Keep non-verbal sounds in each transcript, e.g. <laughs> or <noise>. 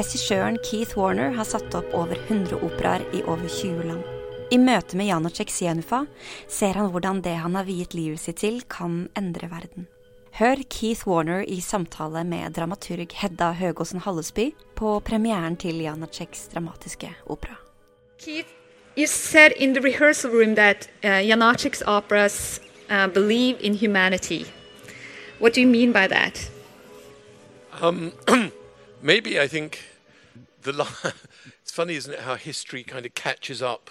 Regissøren Keith Warner har satt opp over 100 operaer i over 20 land. I møte med Janacek Sienufa ser han hvordan det han har viet livet sitt til, kan endre verden. Hør Keith Warner i samtale med dramaturg Hedda Høgåsen Hallesby på premieren til Janaceks dramatiske opera. Keith, you said in the rehearsal room that uh, Janacek's operas uh, believe in humanity. What do you mean by that? Um, <clears throat> maybe I think the li- <laughs> it's funny, isn't it, how history kind of catches up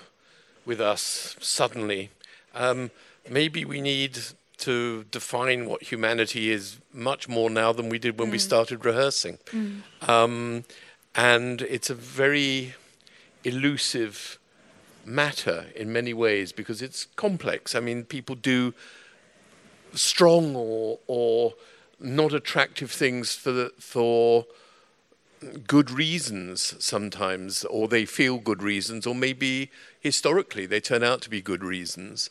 with us suddenly. Um, maybe we need to define what humanity is much more now than we did when we started rehearsing. Um, and it's a very elusive matter in many ways because it's complex. I mean, people do strong or or not attractive things for the, for good reasons sometimes, or they feel good reasons, or maybe historically they turn out to be good reasons.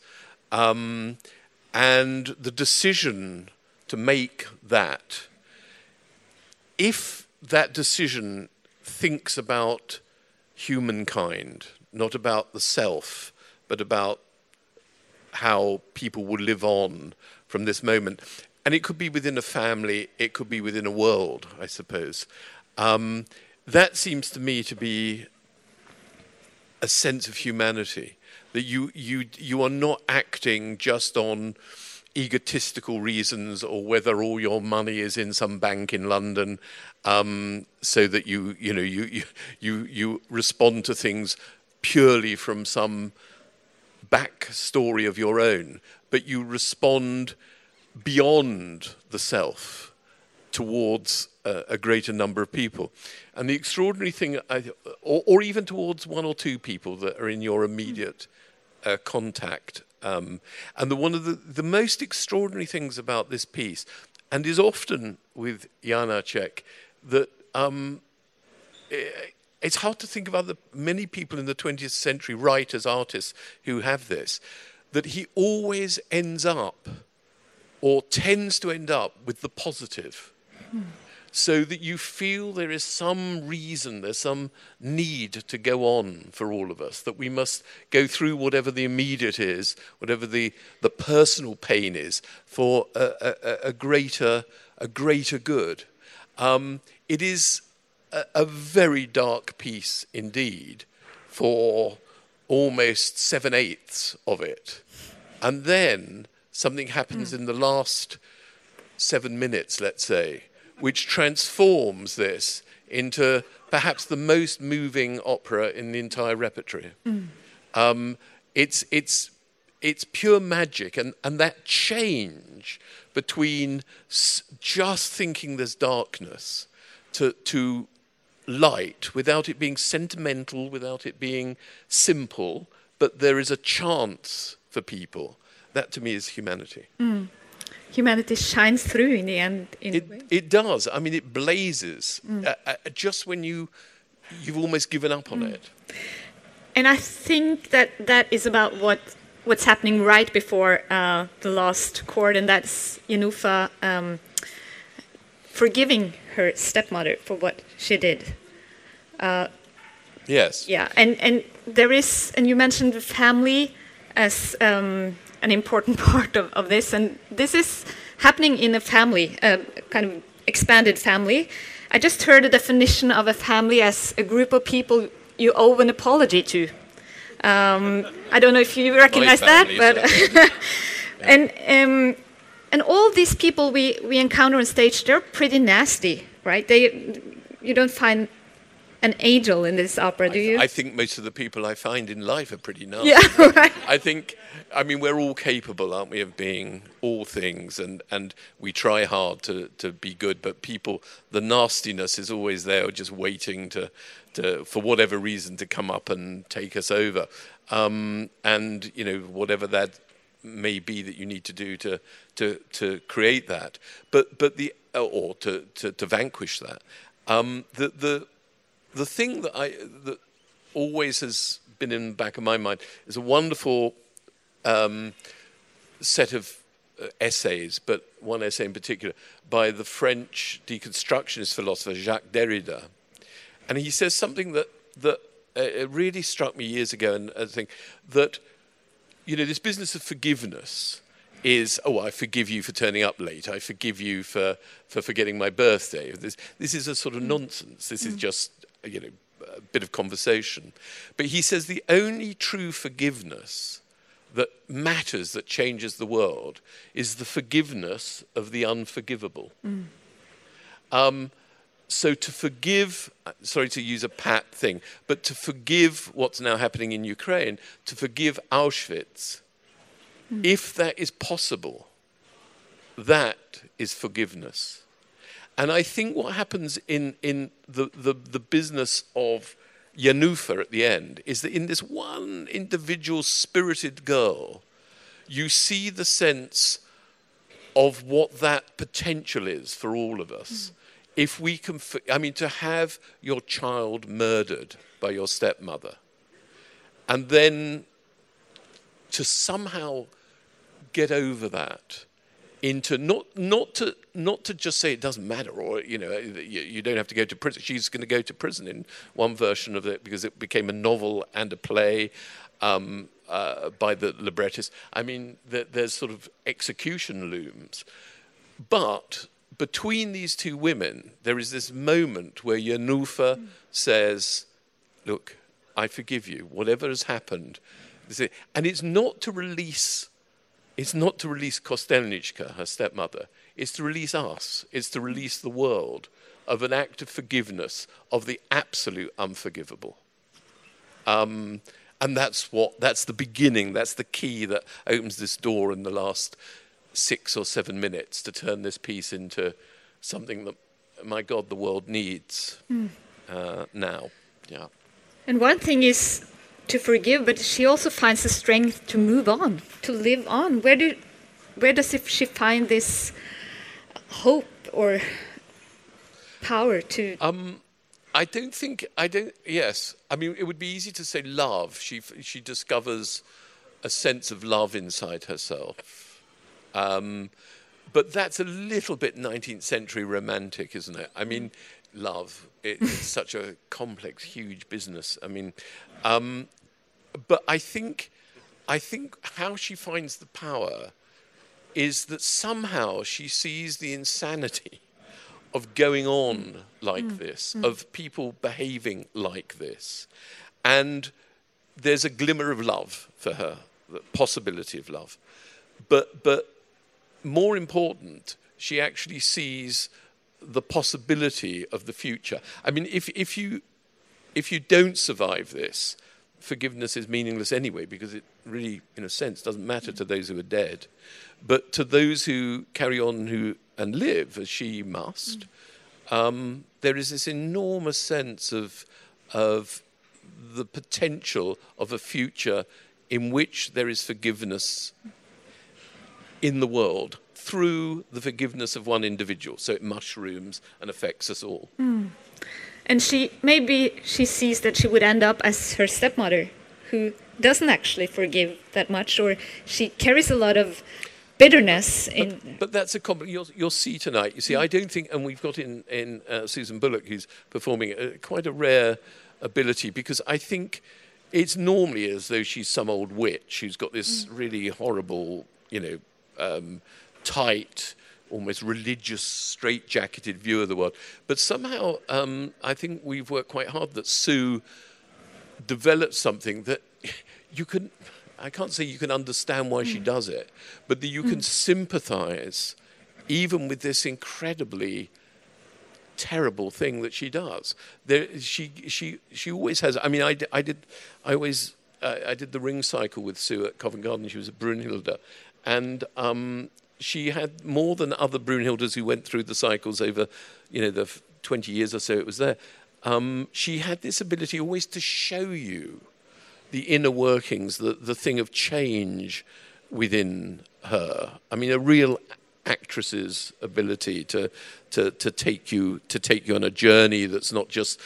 Um, and the decision to make that, if that decision thinks about humankind, not about the self, but about how people will live on from this moment. And it could be within a family, it could be within a world, I suppose. Um, that seems to me to be a sense of humanity that you you you are not acting just on egotistical reasons or whether all your money is in some bank in London um, so that you you know you, you you respond to things purely from some backstory of your own but you respond beyond the self towards a, greater number of people. And the extraordinary thing, I, or, or even towards one or two people that are in your immediate uh, contact. Um, and the, one of the, the most extraordinary things about this piece, and is often with Janacek, that um, i- it's hard to think of other many people in the 20th century, writers, artists, who have this, that he always ends up or tends to end up with the positive. So that you feel there is some reason, there's some need to go on for all of us, that we must go through whatever the immediate is, whatever the, the personal pain is, for a, a, a- greater, a greater good. Um, it is a, a very dark piece indeed for almost seven eighths of it. And then something happens in the last seven minutes, let's say, which transforms this into perhaps the most moving opera in the entire repertory. Um, it's, it's, it's pure magic, and, and that change between s- just thinking there's darkness to, to light without it being sentimental, without it being simple, but there is a chance for people. That to me is humanity. Humanity shines through in the end. In It, way. it does. I mean, it blazes uh, uh, just when you you've almost given up on it. And I think that that is about what what's happening right before uh, the last chord, and that's Jenufa um, forgiving her stepmother for what she did. Yes. Yeah, and and there is, and you mentioned the family as um, an important <laughs> part of, of this, and this is happening in a family, a kind of expanded family. I just heard a definition of a family as a group of people you owe an apology to. Um, I don't know if you recognize that, but <laughs> and um, and all these people we, we encounter on stage, they're pretty nasty, right? They you don't find an angel in this opera, do you? I think most of the people I find in life are pretty nasty. yeah, <laughs> right. I think, I mean, we're all capable, aren't we, of being all things, and, and we try hard to, to be good. But people, the nastiness is always there, just waiting to, to for whatever reason to come up and take us over. Um, and you know, whatever that may be that you need to do to to to create that, but but the or to to, to vanquish that. Um, the the the thing that I that always has been in the back of my mind is a wonderful um, set of uh, essays, but one essay in particular by the French deconstructionist philosopher Jacques Derrida, and he says something that that uh, really struck me years ago, and I think that you know this business of forgiveness is oh I forgive you for turning up late, I forgive you for for forgetting my birthday. This this is a sort of nonsense. This is just you know a bit of conversation, but he says the only true forgiveness that matters, that changes the world, is the forgiveness of the unforgivable. Um, so to forgive, sorry to use a pat thing, but to forgive what's now happening in Ukraine, to forgive Auschwitz, if that is possible, that is forgiveness. And I think what happens in, in the, the, the business of Jenufa at the end is that in this one individual spirited girl, you see the sense of what that potential is for all of us. Mm. If we can, I mean, to have your child murdered by your stepmother, and then to somehow get over that into not not to not to just say it doesn't matter or you know you, you don't have to go to prison. She's going to go to prison in one version of it because it became a novel and a play um, uh, by the librettist. I mean, there, there's sort of execution looms, but between these two women, there is this moment where Jenufa says, "Look, I forgive you. Whatever has happened." And it's not to release it's not to release Kostelnička, her stepmother. It's to release us. It's to release the world of an act of forgiveness of the absolute unforgivable. Um, and that's what that's the beginning. That's the key that opens this door in the last six or seven minutes to turn this piece into something that, my God, the world needs uh, now. Yeah. And one thing is to forgive, but she also finds the strength to move on, to live on. Where do, where does she find this hope or power to? Um, I don't think I don't. Yes, I mean it would be easy to say love. She she discovers a sense of love inside herself, um, but that's a little bit 19th century romantic, isn't it? I mean, love. It, it's such a complex, huge business. I mean, um, but I think I think how she finds the power is that somehow she sees the insanity of going on like mm. this, mm. of people behaving like this. And there's a glimmer of love for her, the possibility of love. But, but more important, she actually sees the possibility of the future. I mean, if, if, you, if you don't survive this, forgiveness is meaningless anyway because it really, in a sense, doesn't matter to those who are dead. But to those who carry on who, and live, as she must, um, there is this enormous sense of, of the potential of a future in which there is forgiveness in the world through the forgiveness of one individual. So it mushrooms and affects us all. And she maybe she sees that she would end up as her stepmother, who doesn't actually forgive that much, or she carries a lot of bitterness in. But that's a compliment. You'll, you'll see tonight. You see, I don't think, and we've got in, in uh, Susan Bullock, who's performing, uh, quite a rare ability because I think it's normally as though she's some old witch who's got this really horrible, you know, um, tight, almost religious, straight-jacketed view of the world. But somehow, um, I think we've worked quite hard that Sue developed something that <laughs> you can I can't say you can understand why she does it, but that you can sympathize even with this incredibly terrible thing that she does. There, she, she, she always has. I mean, I, I did, I always, uh, I did the ring cycle with Sue at Covent Garden. She was a Brunhilde, and um, she had more than other Brunhildes who went through the cycles over, you know, the f- twenty years or so it was there. Um, she had this ability always to show you the inner workings, the, the thing of change within her. I mean, a real actress's ability to, to, to, take, you, to take you on a journey that's not just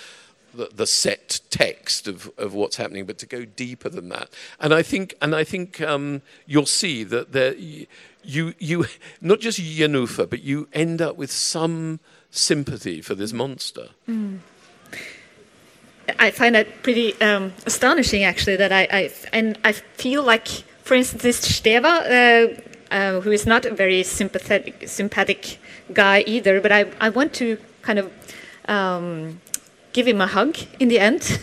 the, the set text of, of what's happening, but to go deeper than that. And I think, and I think um, you'll see that there, you, you, not just Jenufa, but you end up with some sympathy for this monster. I find that pretty um, astonishing, actually. That I, I and I feel like, for instance, this Steva, uh, uh, who is not a very sympathetic, sympathetic guy either, but I, I want to kind of um, give him a hug in the end.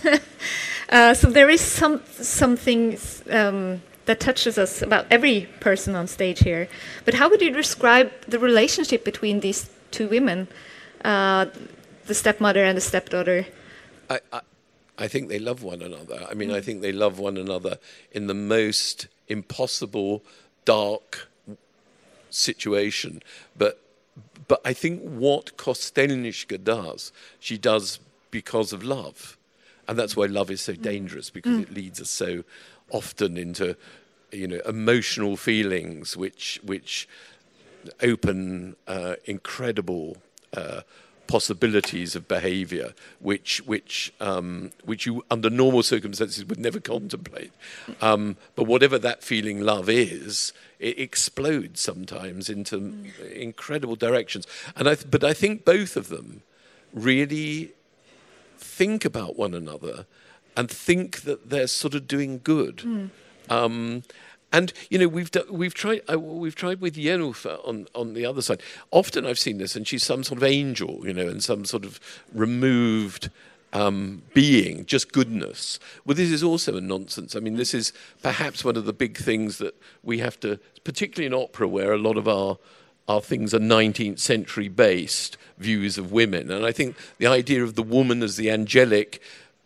<laughs> uh, so there is some something um, that touches us about every person on stage here. But how would you describe the relationship between these two women, uh, the stepmother and the stepdaughter? I, I, I think they love one another. I mean, I think they love one another in the most impossible, dark situation. But but I think what Kostelnička does, she does because of love. And that's why love is so dangerous, because mm. it leads us so often into you know emotional feelings which which open uh, incredible uh, possibilities of behaviour which which um, which you under normal circumstances would never contemplate. Um, but whatever that feeling love is, it explodes sometimes into mm. incredible directions. And I th- but I think both of them really think about one another and think that they're sort of doing good. Mm. Um, and you know we've done, we've tried uh, we've tried with Jenufa on on the other side. Often I've seen this, and she's some sort of angel, you know, and some sort of removed um, being, just goodness. Well, this is also a nonsense. I mean, this is perhaps one of the big things that we have to, particularly in opera, where a lot of our our things are 19th century based views of women, and I think the idea of the woman as the angelic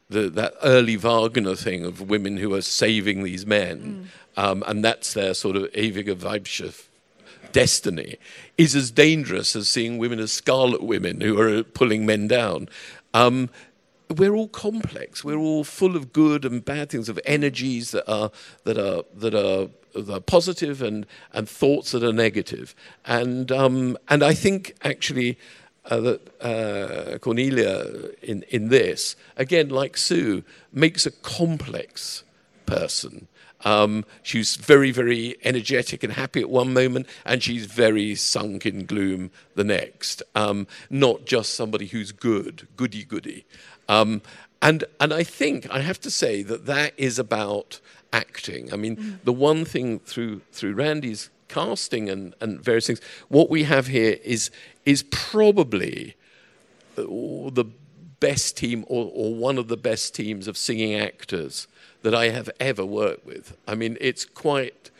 the, that early Wagner thing of women who are saving these men, mm. um, and that's their sort of ewige Weibschaft destiny, is as dangerous as seeing women as scarlet women who are pulling men down. Um, we're all complex. We're all full of good and bad things, of energies that are that are that are, that are positive and and thoughts that are negative. And um, and I think actually uh, that uh, Cornelia in, in this, again, like Sue, makes a complex person. Um, she's very, very energetic and happy at one moment, and she's very sunk in gloom the next. Um, not just somebody who's good, goody goody. Um, and, and I think I have to say that that is about acting. I mean, mm. the one thing through, through Randy's casting and, and various things, what we have here is, is probably the best team or, or one of the best teams of singing actors that I have ever worked with. I mean, it's quite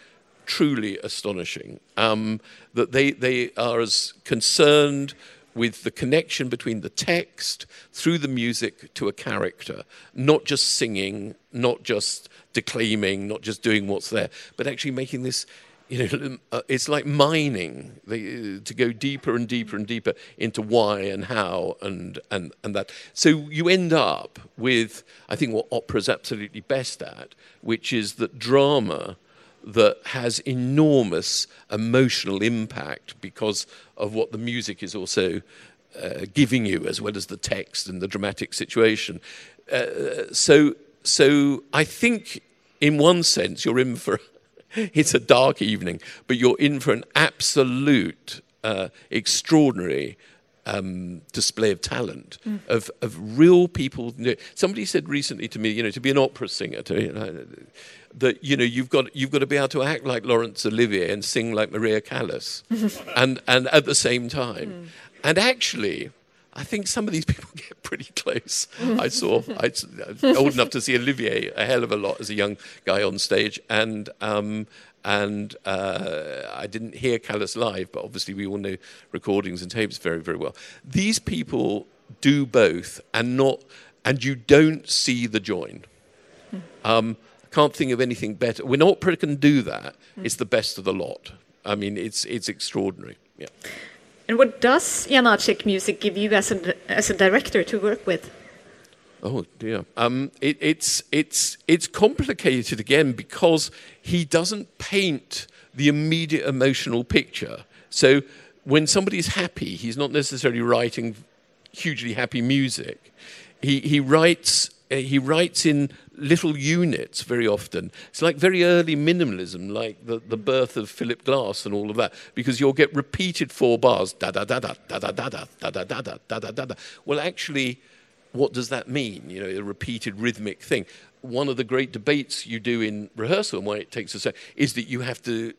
truly astonishing um, that they, they are as concerned with the connection between the text through the music to a character, not just singing, not just declaiming, not just doing what's there, but actually making this you know, uh, it's like mining the, to go deeper and deeper and deeper into why and how and, and, and that. So you end up with, I think, what opera is absolutely best at, which is that drama that has enormous emotional impact because of what the music is also uh, giving you, as well as the text and the dramatic situation. Uh, so, so I think, in one sense, you're in for <laughs> it's a dark evening, but you're in for an absolute, uh, extraordinary um, display of talent mm. of, of real people. Somebody said recently to me, you know, to be an opera singer, to, you know, that you know you've got you've got to be able to act like Laurence Olivier and sing like Maria Callas, <laughs> and and at the same time, mm. and actually. I think some of these people <laughs> get pretty close. I saw, I old enough to see Olivier a hell of a lot as a young guy on stage, and um, and uh, I didn't hear Callas live, but obviously we all know recordings and tapes very, very well. These people do both, and not, and you don't see the join. Um, I can't think of anything better. When opera can do that, it's the best of the lot. I mean, it's it's extraordinary. Yeah. And what does Janáček music give you as a, as a director to work with? Oh dear. Um, it, it's it's it's complicated again because he doesn't paint the immediate emotional picture. So when somebody's happy, he's not necessarily writing hugely happy music. He he writes he writes in little units very often. It's like very early minimalism, like the, the birth of Philip Glass and all of that, because you'll get repeated four bars, da da da da da da da da da da da da da da da. Well, actually, what does that mean? You know, a repeated rhythmic thing. One of the great debates you do in rehearsal and why it takes us is that you have to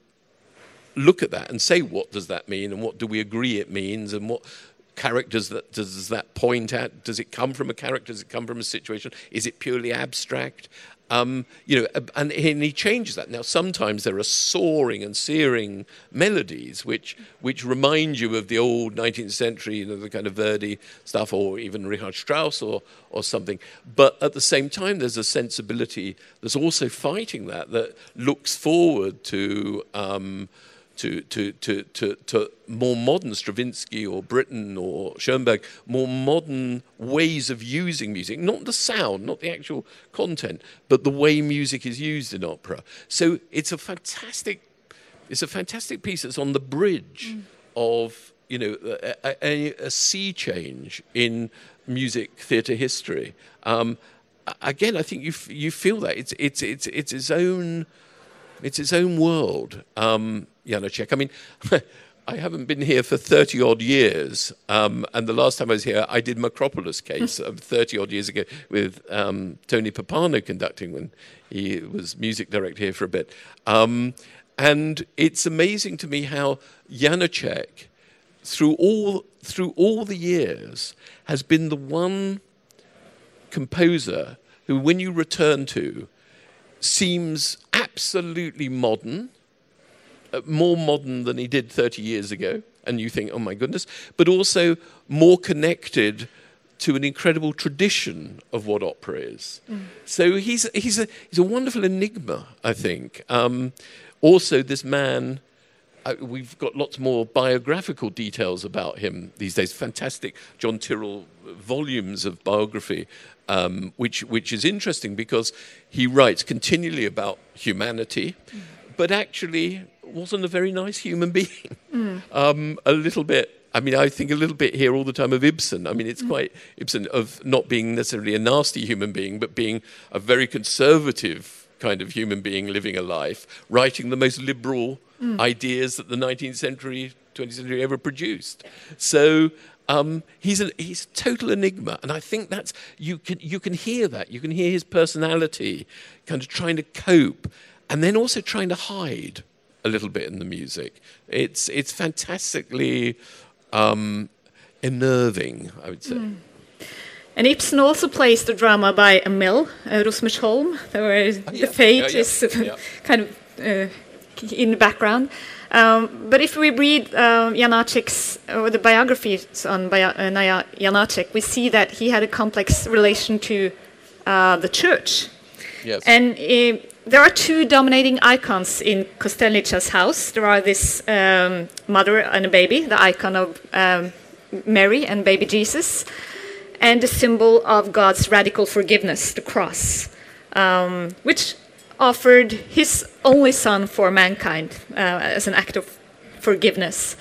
look at that and say what does that mean and what do we agree it means and what characters that does that point at? Does it come from a character? Does it come from a situation? Is it purely abstract? Um, you know, and, and, he changes that. Now, sometimes there are soaring and searing melodies which which remind you of the old 19th century, you know, the kind of Verdi stuff, or even Richard Strauss or or something. But at the same time, there's a sensibility that's also fighting that that looks forward to. Um, to, to, to, to, to more modern Stravinsky or Britten or Schoenberg, more modern ways of using music, not the sound, not the actual content, but the way music is used in opera. So it's a fantastic, it's a fantastic piece that's on the bridge mm. of you know a, a, a, sea change in music theatre history. Um, again, I think you you feel that it's it's it's it's its own it's its own world. Um, Janacek. I mean, <laughs> I haven't been here for 30 odd years. Um, and the last time I was here, I did Makropulos case 30 odd years ago with um, Tony Pappano conducting when he was music director here for a bit. Um, and it's amazing to me how Janacek, through all, through all the years, has been the one composer who, when you return to, seems absolutely modern uh, more modern than he did 30 years ago, and you think, oh my goodness, but also more connected to an incredible tradition of what opera is. Mm. So he's, he's, a, he's a wonderful enigma, I think. Um, also, this man, uh, we've got lots more biographical details about him these days. Fantastic John Tyrrell volumes of biography, um, which, which is interesting because he writes continually about humanity, mm. but actually wasn't a very nice human <laughs> being. Mm. Um, a little bit. I mean, I think a little bit here all the time of Ibsen. I mean, it's mm. quite Ibsen of not being necessarily a nasty human being, but being a very conservative kind of human being living a life, writing the most liberal mm. ideas that the 19th century, 20th century ever produced. So um, he's a he's a total enigma, and I think that's you can you can hear that you can hear his personality, kind of trying to cope, and then also trying to hide a little bit in the music. It's it's fantastically um, unnerving, I would say. Mm. And Ibsen also plays the drama by Emil uh, where oh, yeah. the fate yeah, yeah. is <laughs> kind of uh, <laughs> in the background. Um, but if we read uh, Janacek's or the biographies on uh, Janacek, we see that he had a complex relation to uh, the church. Yes. And uh, there are two dominating icons in Kostelnička's house. There are this um, mother and a baby, the icon of um, Mary and baby Jesus, and the symbol of God's radical forgiveness, the cross, um, which offered his only son for mankind uh, as an act of forgiveness.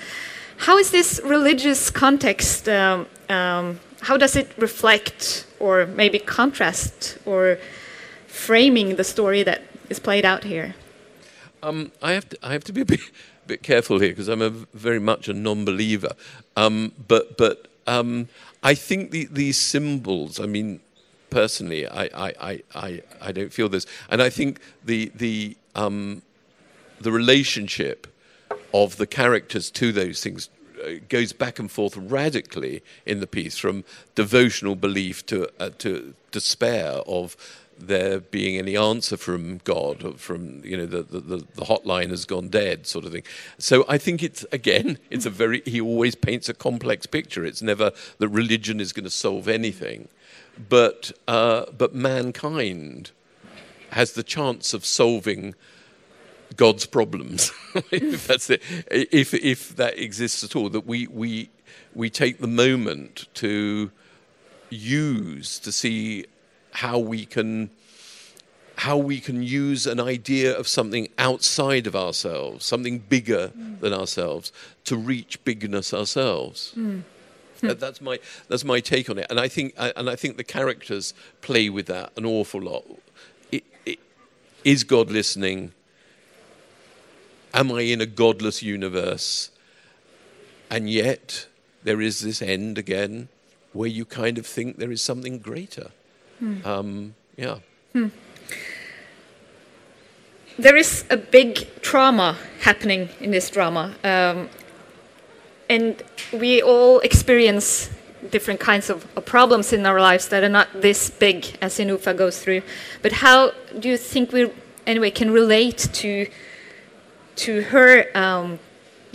How is this religious context? Um, um, how does it reflect, or maybe contrast, or framing the story that is played out here? Um, I have to, I have to be a bit, <laughs> bit careful here because I'm a very much a non-believer. Um, but but um, I think the, these symbols. I mean, personally, I, I, I, I, don't feel this, and I think the the um, the relationship of the characters to those things uh, goes back and forth radically in the piece, from devotional belief to uh, to despair of there being any answer from God, from you know the, the, the, hotline has gone dead, sort of thing. So I think it's again, <laughs> it's a very he always paints a complex picture. It's never that religion is going to solve anything, but uh, but mankind has the chance of solving God's problems, if <laughs> that's it, if if that exists at all. That we we we take the moment to use to see how we can how we can use an idea of something outside of ourselves, something bigger mm. than ourselves, to reach bigness ourselves. Mm. That's my that's my take on it, and I think and I think the characters play with that an awful lot. It, it, is God listening? Am I in a godless universe? And yet there is this end again where you kind of think there is something greater. Um, yeah. There is a big trauma happening in this drama, um, and we all experience different kinds of, of problems in our lives that are not this big as Jenufa goes through. But how do you think we, anyway, can relate to to her um,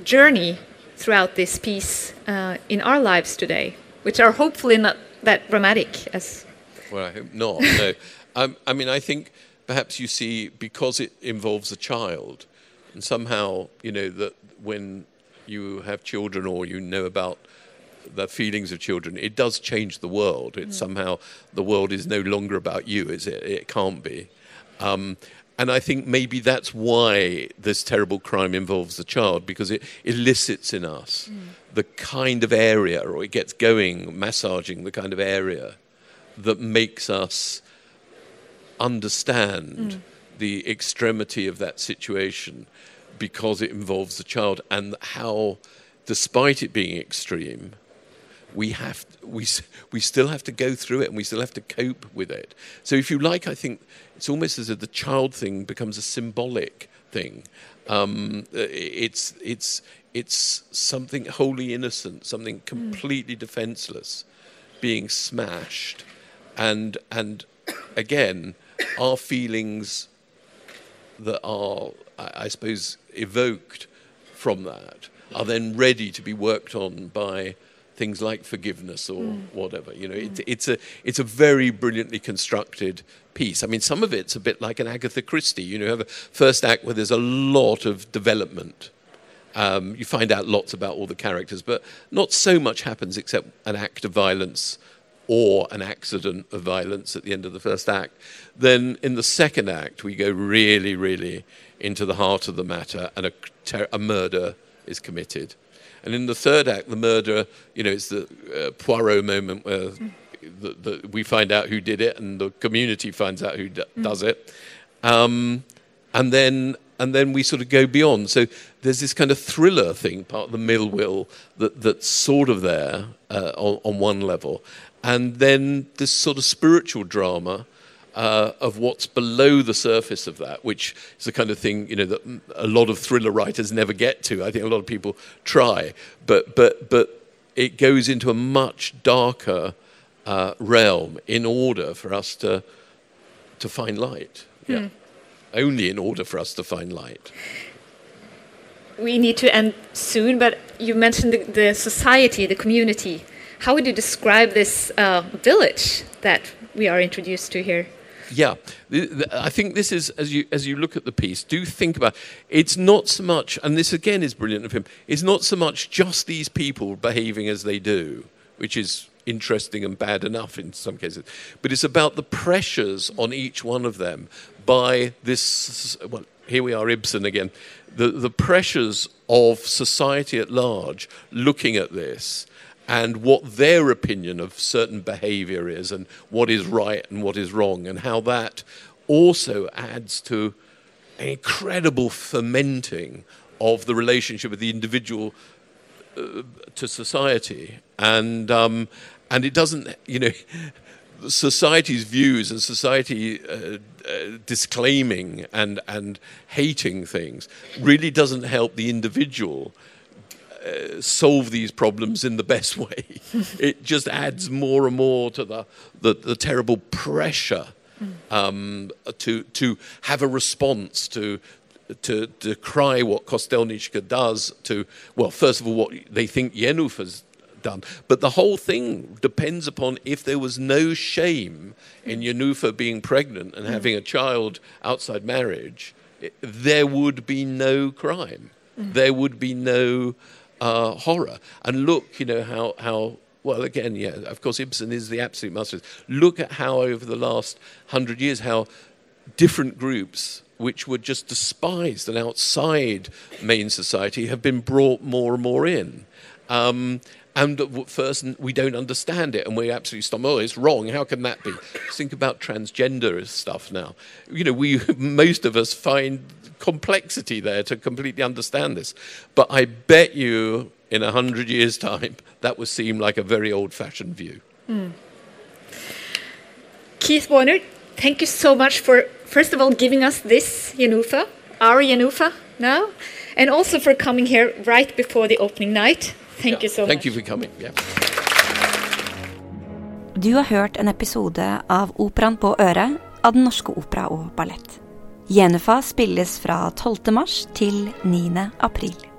journey throughout this piece uh, in our lives today, which are hopefully not that dramatic as Well, I hope not. no. <laughs> Um, I mean, I think perhaps you see because it involves a child, and somehow you know that when you have children or you know about the feelings of children, it does change the world. It mm. somehow the world is no longer about you, is it? It can't be. Um, and I think maybe that's why this terrible crime involves the child, because it elicits in us mm. the kind of area, or it gets going, massaging the kind of area that makes us understand mm. the extremity of that situation because it involves the child and how, despite it being extreme, we have we we still have to go through it and we still have to cope with it. So if you like, I think it's almost as if the child thing becomes a symbolic thing. Um, it's it's it's something wholly innocent, something completely defenseless, being smashed, and and <coughs> again, our feelings that are, I I suppose, evoked from that are then ready to be worked on by things like forgiveness or whatever. You know, it's, it's a it's a very brilliantly constructed piece. I mean, some of it's a bit like an Agatha Christie. You know, you have a first act where there's a lot of development. Um, you find out lots about all the characters, but not so much happens except an act of violence or an accident of violence at the end of the first act. Then in the second act, we go really, really into the heart of the matter, and a, ter- a murder is committed. And in the third act, the murder, you know, it's the uh, Poirot moment where the, the, we find out who did it, and the community finds out who d- does it. Um, and then and then we sort of go beyond. So there's this kind of thriller thing, part of the mill will, that, that's sort of there uh, on, on one level. And then this sort of spiritual drama uh, of what's below the surface of that, which is the kind of thing you know that a lot of thriller writers never get to. I think a lot of people try, but but but it goes into a much darker uh, realm in order for us to to find light. Yeah. Only in order for us to find light. we need to end soon, but you mentioned the, the society, the community. How would you describe this uh, village that we are introduced to here? Yeah, I think this is as you as you look at the piece. Do think about it's not so much, and this again is brilliant of him. It's not so much just these people behaving as they do, which is interesting and bad enough in some cases, but it's about the pressures on each one of them by this. Well, here we are, Ibsen again. The the pressures of society at large looking at this and what their opinion of certain behavior is and what is right and what is wrong and how that also adds to an incredible fermenting of the relationship of the individual uh, to society. And um, and it doesn't you know society's views and society uh, uh, disclaiming and and hating things really doesn't help the individual uh, solve these problems in the best way. <laughs> it just adds more and more to the, the, the terrible pressure um, to, to have a response, to, to decry what Kostelnička does, to, well, first of all, what they think Yenuf has done. But the whole thing depends upon if there was no shame in Jenufa being pregnant and having a child outside marriage, it, there would be no crime. There would be no uh, horror. And look, you know, how, how, well, again, yeah, of course, Ibsen is the absolute master. Look at how over the last hundred years, how different groups which were just despised and outside main society have been brought more and more in. Um, and at first we don't understand it and we absolutely stop oh it's wrong how can that be think about transgender stuff now you know we <laughs> most of us find complexity there to completely understand this but i bet you in a hundred years time that would seem like a very old fashioned view hmm. Keith Warner, thank you so much for, first of all, giving us this Jenufa, our Jenufa now, and also for coming here right before the opening night. Thank Yeah. you so Thank much. Thank you for coming. Yeah. Du har hørt en episode av Operaen på øret av Den norske opera og ballett. Jenufa spilles fra 12. mars til 9. april.